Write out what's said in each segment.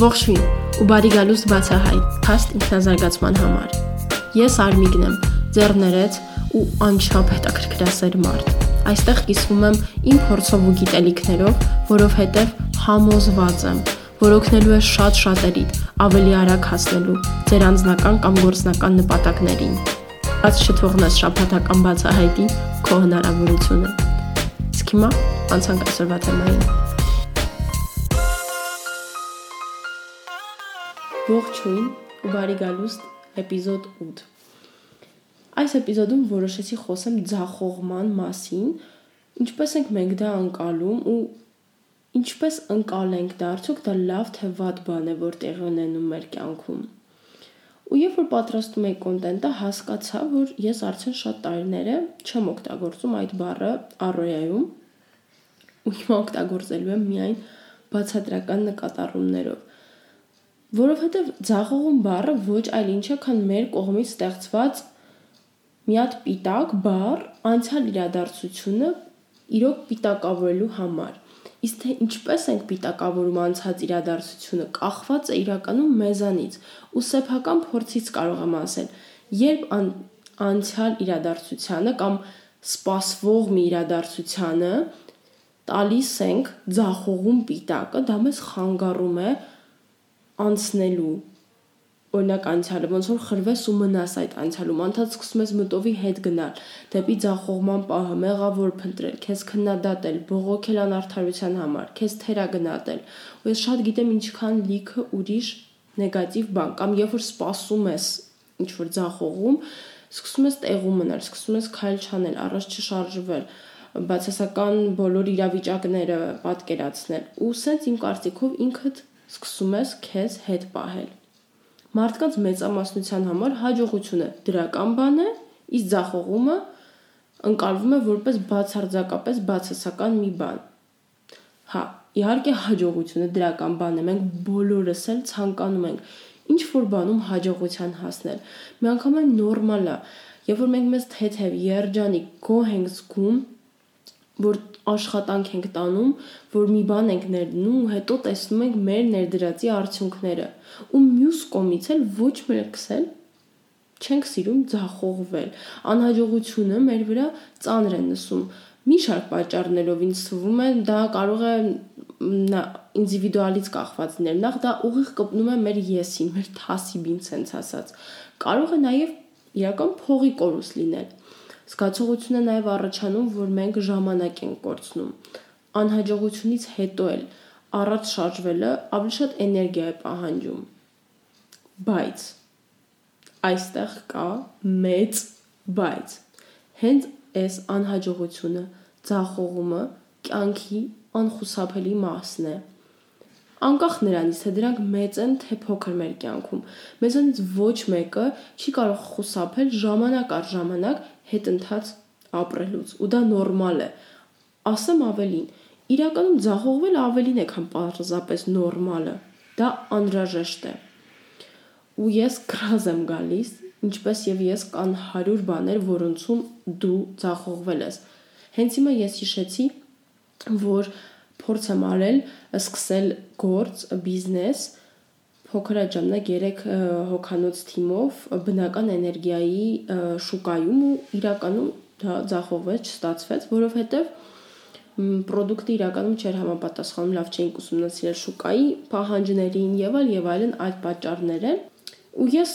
Ողջույն ու բարի գալուստ բացահայտ փաստ ինքնազարգացման համար։ Ես Արմիգն եմ, ձեռներեց ու անչափ հետաքրքրասեր մարդ։ Այստեղ կիսվում եմ իմ փորձով ու գիտելիքներով, որովհետև համոզված եմ, որ օգնելու է շատ շատերի ավելի արագ հասնելու ձեր անձնական կամ գործնական նպատակներին։ Բաց չթողնես շփաթական բացահայտի քո հնարավորությունը։ Իսկ հիմա անցանք այսօրվա թեմային։ Ողջույն ու բարի գալուստ էպիզոդ 8։ Այս էպիզոդում որոշեցի խոսեմ ձախողման մասին, ինչպես ենք մենք դա անցալում ու ինչպես անցալենք դա, արդյոք դա լավ թե վատ բան է, որ տեղի ունենում մեր կյանքում։ Ու երբ որ պատրաստում եի կոնտենտը, հասկացա, որ ես արդեն շատ տարիներ է չեմ օգտագործում այդ բառը առօրյայում ու հիմա օգտագործելու եմ միայն բացատրական նկատառումներով Որովհետև ձախողում բառը ոչ այլ ինչ է, քան մեր կողմից ստեղծված մի հատ պիտակ բառ անցյալ իրադարձությունը իրոք պիտակավորելու համար։ Իսկ թե ինչպես ենք պիտակավորում անցած իրադարձությունը, կախված է իրականում մեզանից ու սեփական փորձից կարող եմ ասել, երբ ան, անցյալ իրադարձությունը կամ սпасվող մի իրադարձությունը տալիս ենք ձախողում պիտակը, դա մեզ խանգարում է անցնելու օրինակ անցյալը ոնց որ խրվես ու մնաս այդ անցյալում անդադ սկսում ես մտովի հետ գնալ դեպի ձախողման պահը մեղավոր փնտրել քեզ քննադատել բողոքել անարթարության համար քեզ թերագնահատել ու ես շատ գիտեմ ինչքան լիքը ուրիշ նեգատիվ բան կամ երբ որ սпасում ես ինչ որ ձախողում սկսում ես տեղում մնալ սկսում ես քայլ չանել առաջ չշարժվել բացասական բոլոր իրավիճակները պատկերացնել ու սենց իմ կարծիքով ինքդ սկսում ես քեզ հետ պահել։ Մարդկանց մեծամասնության համար հաջողությունը դրական բան է, իսկ ձախողումը ընկալվում է որպես բացարձակապես բացասական մի բան։ Հա, իհարկե հաջողությունը դրական բան է, մենք բոլորս էլ ցանկանում ենք ինչ որ բանում հաջողության հասնել։ Միանգամայն նորմալ է, երբ որ մենք մեզ թեթև, երջանիկ, գոհ ենք զգում, որ աշխատանք ենք տանում, որ մի բան ենք ներդնում ու հետո տեսնում ենք մեր ներդրածի արդյունքները։ Ու մյուս կողմից էլ ոչ մեկս էլ չենք սիրում ձախողվել։ Անհաջողությունը մեր վրա ծանր է նսում։ Մի շարք պատճառներով ինձ թվում է դա կարող է ինդիվիդուալից կախված լինել։ Նախ դա ուղիղ կպնում է մեր եսին, մեր թասիբին, ցենց ասած։ Կարող է նաև իրական փողի կորուս լինել Զգացողություն է նաև առաջանում, որ մենք ժամանակ ենք կորցնում։ Անհաջողությունից հետո էլ առաջ շարժվելը ավելի շատ էներգիա է պահանջում։ Բայց այստեղ կա մեծ բայց։ Հենց այս անհաջողությունը, ցախողումը կյանքի անխուսափելի մասն է անկախ նրանից թե դրանք մեծ են թե փոքր մեր կյանքում մեզանից ոչ մեկը չի կարող խուսափել ժամանակ առ ժամանակ հետընթաց ապրելուց ու դա նորմալ է ասեմ ավելին իրականում ձախողվել ավելին է քան պարզապես նորմալը դա անհրաժեշտ է ու ես գրազ եմ գալիս ինչպես եւ ես կան 100 բաներ որոնցում դու ձախողվել ես հենց հիմա ես հիշեցի որ փորձ եմ արել սկսել գործ, բիզնես, փոքր ժամանակ 3 հոկանոց թիմով բնական էներգիայի շուկայում ու իրականում դա ձախողվեց, չստացվեց, որովհետև product-ը իրականում չէր համապատասխանում, լավ չէին ուսումնասիրել շուկայի պահանջներին եւ այլ եւ այլն այդ պատճառները։ Ու ես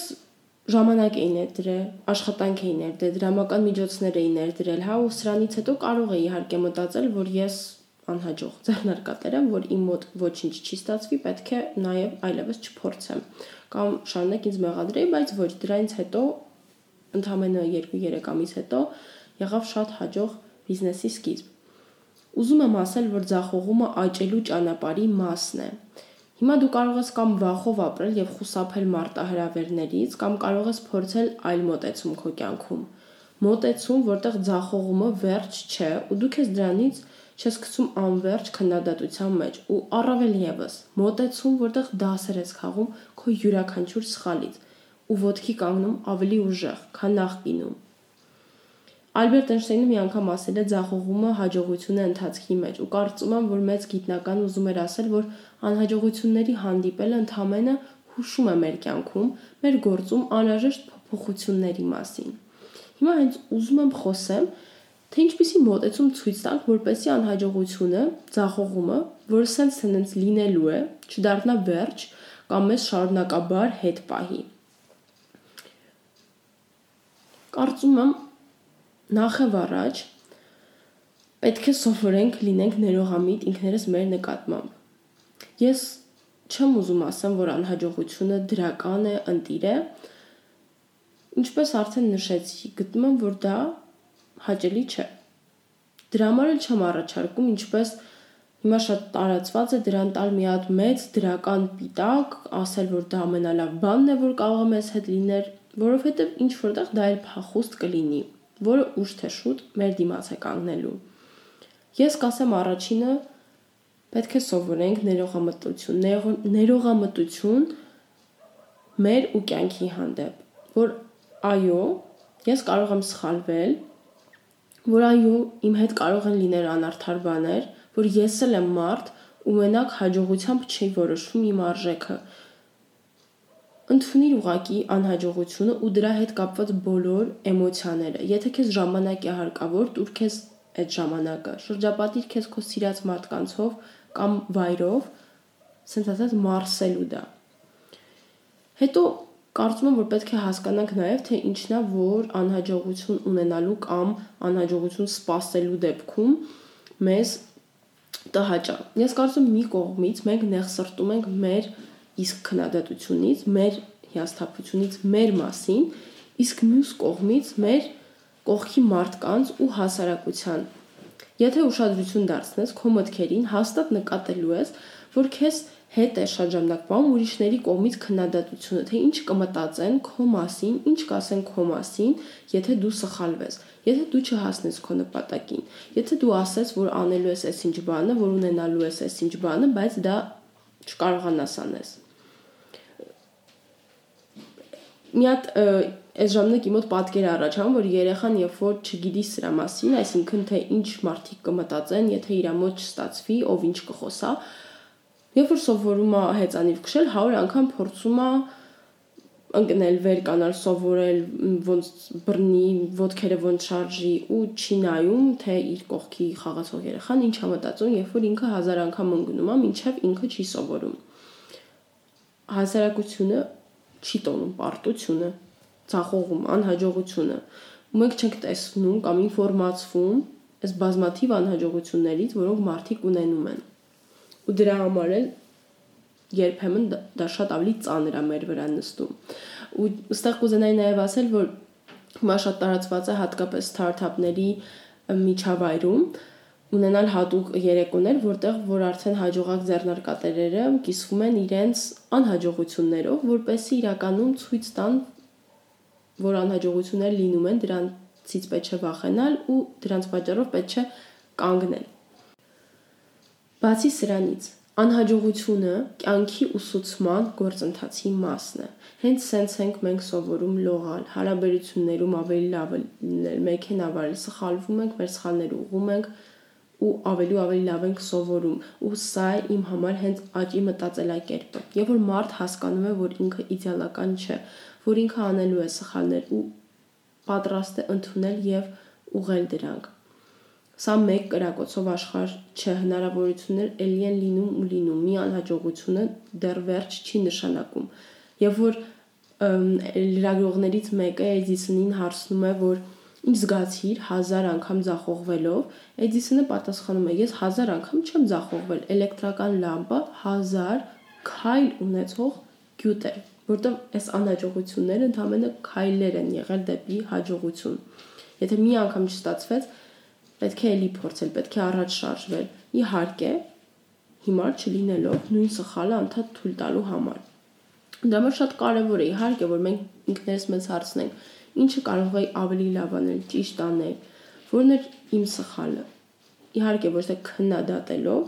ժամանակ էի ներդրել, աշխատանք էի ներդրել, դրամական միջոցներ էի ներդրել, հա, ու սրանից հետո կարող էի իհարկե մտածել, որ ես անհաջող ձեռնարկատեր եմ, որ իմ մոտ ոչինչ չի ստացվի, պետք է նաև այլևս չփորձեմ կամ շարունակ ինձ մեղադրեի, բայց ոչ, դրանից հետո ընդամենը 2-3 ամիս հետո եղավ շատ հաջող բիզնեսի սկիզբ։ Ուզում եմ ասել, որ ձախողումը աճելու ճանապարհի մասն է։ Հիմա դու կարող ես կամ վախով ապրել եւ խուսափել մարտահրավերներից, կամ կարող ես փորձել այլ մոտեցում քո կյանքում։ Մոտեցում, որտեղ ձախողումը վերջ չէ, ու դու քեզ դրանից չես գցում անverջ քննադատության մեջ ու առավել եւս մոտեցում, որտեղ դասեր ես խաղում քո յուրաքանչյուր սխալից ու ոդքի կանգնում ավելի ուժեղ, քան նախկինում։ Ալբերտ Էյնշտեյնը մի անգամ ասել է ձախողումը հաջողություն է ընթացքի մեջ ու կարծում եմ, որ մեծ գիտնական ուզում էր ասել, որ անհաջողությունների հանդիպելը ընդհանրապես հուշում է մեր կյանքում, մեր գործում անհրաժեշտ փոփոխությունների մասին։ Հիմա հենց ուզում եմ խոսեմ, թե ինչպիսի մոտեցում ցույց տանք, որպեսզի անհաջողությունը, ձախողումը, որը սենց տենց լինելու է, չդառնա վերջ կամ մեզ շարունակաբար հետ պահի։ Կարծում եմ նախ եւ առաջ պետք է սովորենք լինենք ներողամիտ ինքներս մեր նկատմամբ։ Ես չեմ ուզում ասեմ, որ անհաջողությունը դրական է, ընտիր է։ Ինչպես արդեն նշեցի, գտնում եմ, որ դա հաճելի չէ։ Դրա համար էլ չեմ առաջարկում, ինչպես հիմա շատ տարածված է դրան տալ մի հատ մեծ դրական պիտակ, ասել, որ դա ամենալավ բանն է, որ կարող է մեզ հետ լինել, որովհետև ինչ որտեղ դա էլ փախուստ կլինի որը ուշ թե շուտ մեր դիմաց է կանգնելու։ Ես կասեմ առաջինը պետք է սովորենք ներողամտություն, ներողամտություն մեր ու կյանքի հանդեպ, որ այո, ես կարող եմ սխալվել, որ այո, իմ հետ կարող են լինել անարդար բաներ, որ ես էլ եմ մարդ ու մենակ հաջողությամբ չի որոշվում իմ արժեքը, ընդունիր ուղակի անհաջողությունը ու դրա հետ կապված բոլոր էմոցիաները։ Եթե քեզ ժամանակ է հարկավոր, դուր քեզ այդ ժամանակը։ Շրջապատիր քեզ քո սիրած մարդկանցով կամ վայրով, ասենց ասած մարսելու դա։ Հետո Կարծում եմ, որ պետք է հասկանանք նաև, թե ինչն է, որ անհաջողություն ունենալու կամ անհաջողություն սպասելու դեպքում մեզ տհաճա։ Ես կարծում մի կողմից մենք ներսրտում ենք մեր իսկ քննադատությունից, մեր հիասթափությունից մեր մասին, իսկ մյուս կողմից մեր կողքի մարդկանց ու հասարակության։ Եթե ուշադրություն դարձնես քո մտքերին, հաստատ նկատելու ես, որ քեզ հետ է բան ուրիշների կողմից քննադատությունը, թե ինչ կմտածեն քո մասին, ինչ կասեն քո մասին, եթե դու սխալվես, եթե դու չհասնես քո նպատակին, եթե դու ասես, որ անելու ես այսինչ բանը, որ ունենալու ես այսինչ բանը, բայց դա չկարողանաս անես մի հատ այս ժամանակ իմ մոտ պատկեր առաջանում, որ երեխան երբ որ չգիտի սրա մասին, այսինքն թե ինչ մարդիկ կմտածեն, եթե իր մոտ չստացվի, ով ինչ կխոսա, երբ որ սովորում է հեծանիվ քշել, 100 անգամ փորձում է ընկնել վեր կանալ սովորել ոնց բռնի ոդքերը ոնց շարժի ու չի նայում թե իր կողքի խաղացող երեխան ինչ է մտածում երբ որ ինքը հազար անգամ ընկնում է ինչև ինքը չի սովորում հասարակությունը չի տոնում պարտությունը, ցախողում, անհաջողությունը։ Ու մենք չենք տեսնում կամ ինֆորմացվում այս բազմաթիվ անհաջողություններից, որոնք մարդիկ ունենում են։ Ու դրա համար էլ երբեմն դա շատ ավելի ծանր է մեր վրա նստում։ Ու ըստեղ կուզենայի նաև ասել, որ հիմա շատ տարածված է հատկապես ստարտափների միջավայրում, ունենալ հատուկ երեկոներ, որտեղ որ արդեն հաջողակ ձեռնարկատերերը կիսվում են իրենց անհաջողություններով, որպեսզի իրականում ցույց տան, որ անհաջողություններ լինում են, դրանցից պետք չէ վախենալ ու դրանց պատճառով պետք չէ կանգնել։ Բացի սրանից, անհաջողությունը կյանքի ուսուցման գործընթացի մասն է։ Հենց սենց ենք մենք սովորում լողալ, հարաբերություններում ավելի լավ լինել, մեքենա վարել, սխալվում ենք, մեր սխալները ուղում ենք, ու ավելի ու ավելի լավ ենք սովորում ու սա է իմ համար հենց աճի մտածելակերպը եւ որ մարդ հասկանում է որ ինքը իդեալական չէ որ ինքը անելու է սխալներ ու պատրաստ է ընդունել եւ ուղղել դրանք սա մեկ կրակոցով աշխարհ չէ հնարավորություններ ելի են լինում ու լինում մի անհաջողությունը դեռ վերջ չի նշանակում եւ որ լրագրողներից մեկը Էդիսոնին հարցնում է որ ինչ զգացիր 1000 անգամ ձախողվելով, Էդիսոնը պատասխանում է. Ես 1000 անգամ չեմ ձախողվել, էլեկտրական լամպը 1000 քայլ ունեցող գյուտ է, որտեղ այս անհաջողությունները ընդհանրապես քայլեր են եղել դեպի հաջողություն։ Եթե մի անգամ չստացվեց, պետք է էլի փորձել, պետք է առաջ շարժվել։ Իհարկե, հիմար չլինելով նույն սխալը անդադ թույլ տալու համար։ Դա մը շատ կարևոր է, իհարկե, որ մենք ինքներս մեզ հարցնենք, ինչը կարող էի ավելի լավ անել, ճիշտ անել, որն էր իմ սխալը։ Իհարկե ոչ թե քննադատելով,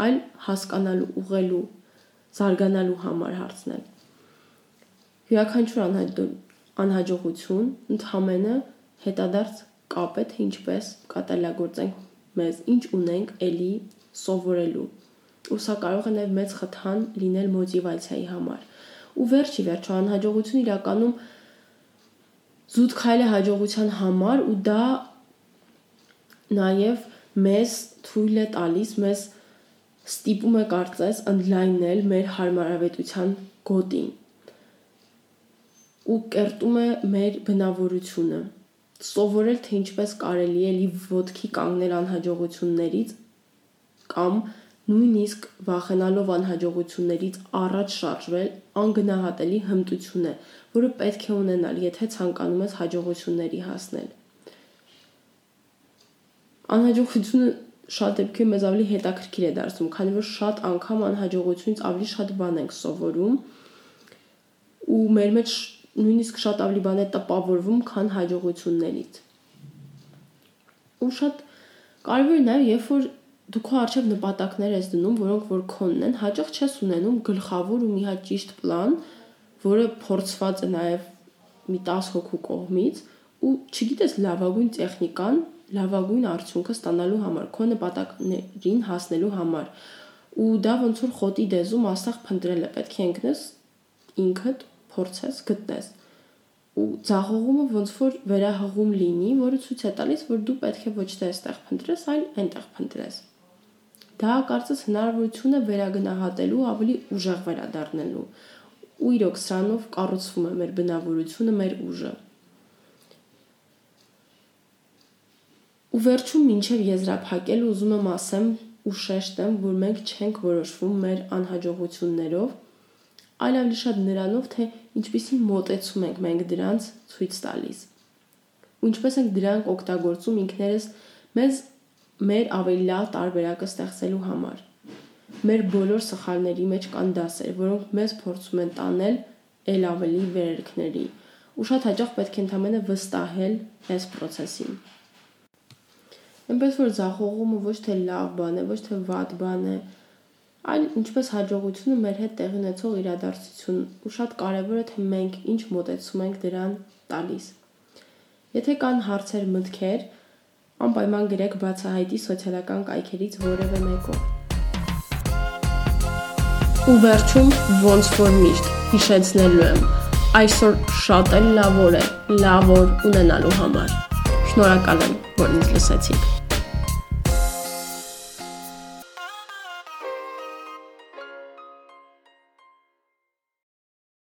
այլ հասկանալու, ուղղելու, զարգանալու համար հարցնել։ Յուրաքանչյուր անհաջողություն ընդհանրը հետադարձ կապ է, թե ինչպես կատարելագործենք մեզ, ինչ ունենք ելի սովորելու։ Ու սա կարող է նաև մեծ խթան լինել մոտիվացիայի համար։ Ու վերջի վերջո անհաջողությունը իրականում զուտ քայլ է հաջողության համար ու դա նաև մեզ թույլ է տալիս, մեզ ստիպում է կարծես ընդլայնել մեր հարմարավետության գոտին ու կերտում է մեր բնավորությունը սովորել թե ինչպես կարելի է լի ոդքի կանգնել անհաջողություններից կամ նույնիսկ վախենալով անհաջողություններից առաջ շարժվել անգնահատելի հմտություն է, որը պետք է ունենալ, եթե ցանկանում ես հաջողությունների հասնել։ Անհաջողությունը շատ դեպքեր մեզ ավելի հետաքրքիր է դարձնում, քանի որ շատ անգամ անհաջողությունից ավելի շատ բան ենք սովորում ու մեր մեջ նույնիսկ շատ ավելի բան է տպավորվում, քան հաջողություններից։ Ու շատ կարևոր նաև, երբ որ դու քո արժև նպատակներ ես դնում, որոնք որ քոնն են, հաճախ չես ունենում գլխավոր ու մի հատ ճիշտ պլան, որը փորձված է նաև մի 10 հոգու կողմից ու չգիտես լավագույն տեխնիկան լավագույն արդյունքը ստանալու համար, քո նպատակներին հասնելու համար։ Ու դա ոնց որ խոտի դեզում աստղ փնտրել է, պետք է ընկնես ինքդ փորձես գտնես։ Ու ցաղողումը ոնց որ վերահղում լինի, որը ցույց է տալիս, որ դու պետք է ոչ թե այստեղ փնտրես, այլ այնտեղ փնտրես։ Դա կարծես հնարավորություն է վերագնահատելու, ավելի ուժեղ վերադառնալու։ Ու իրոք սրանով կառուցվում է մեր բնավորությունը, մեր ուժը։ Ու վերջում մինչև եզրափակել ուզում եմ ասեմ ու շեշտեմ, որ մենք չենք որոշվում մեր անհաջողություններով, այլ ավելի շատ նրանով, թե ինչպիսի մոտեցում ենք մենք դրանց ցույց տալիս։ Ու ինչպես ենք դրանք օգտագործում ինքներս մեզ մեր ավելի լավ տարբերակը ստեղծելու համար։ Մեր բոլոր սխալների մեջ կան դասեր, որոնք մեզ փորձում են տանել ել ավելի վերերքների։ Ու շատ հաճախ պետք է ընդհանրապես վստահել այս process-ին։ Այնպես որ զախողումը ոչ թե լավ բան է, ոչ թե վատ բան է, այլ ինչպես հաջողությունը մեր հետ տեղի ունեցող իրադարձություն ու շատ կարևոր է թե մենք ինչ մոտեցում ենք դրան տալիս։ Եթե կան հարցեր, մտքեր, անպայման գրեք բացահայտի սոցիալական կայքերից որևէ մեկով։ Ու վերջում ոնց որ միշտ հիշեցնելու եմ, այսօր շատ էլ լավ օր է, լավ օր ունենալու համար։ Շնորհակալ եմ, որ ինձ լսեցիք։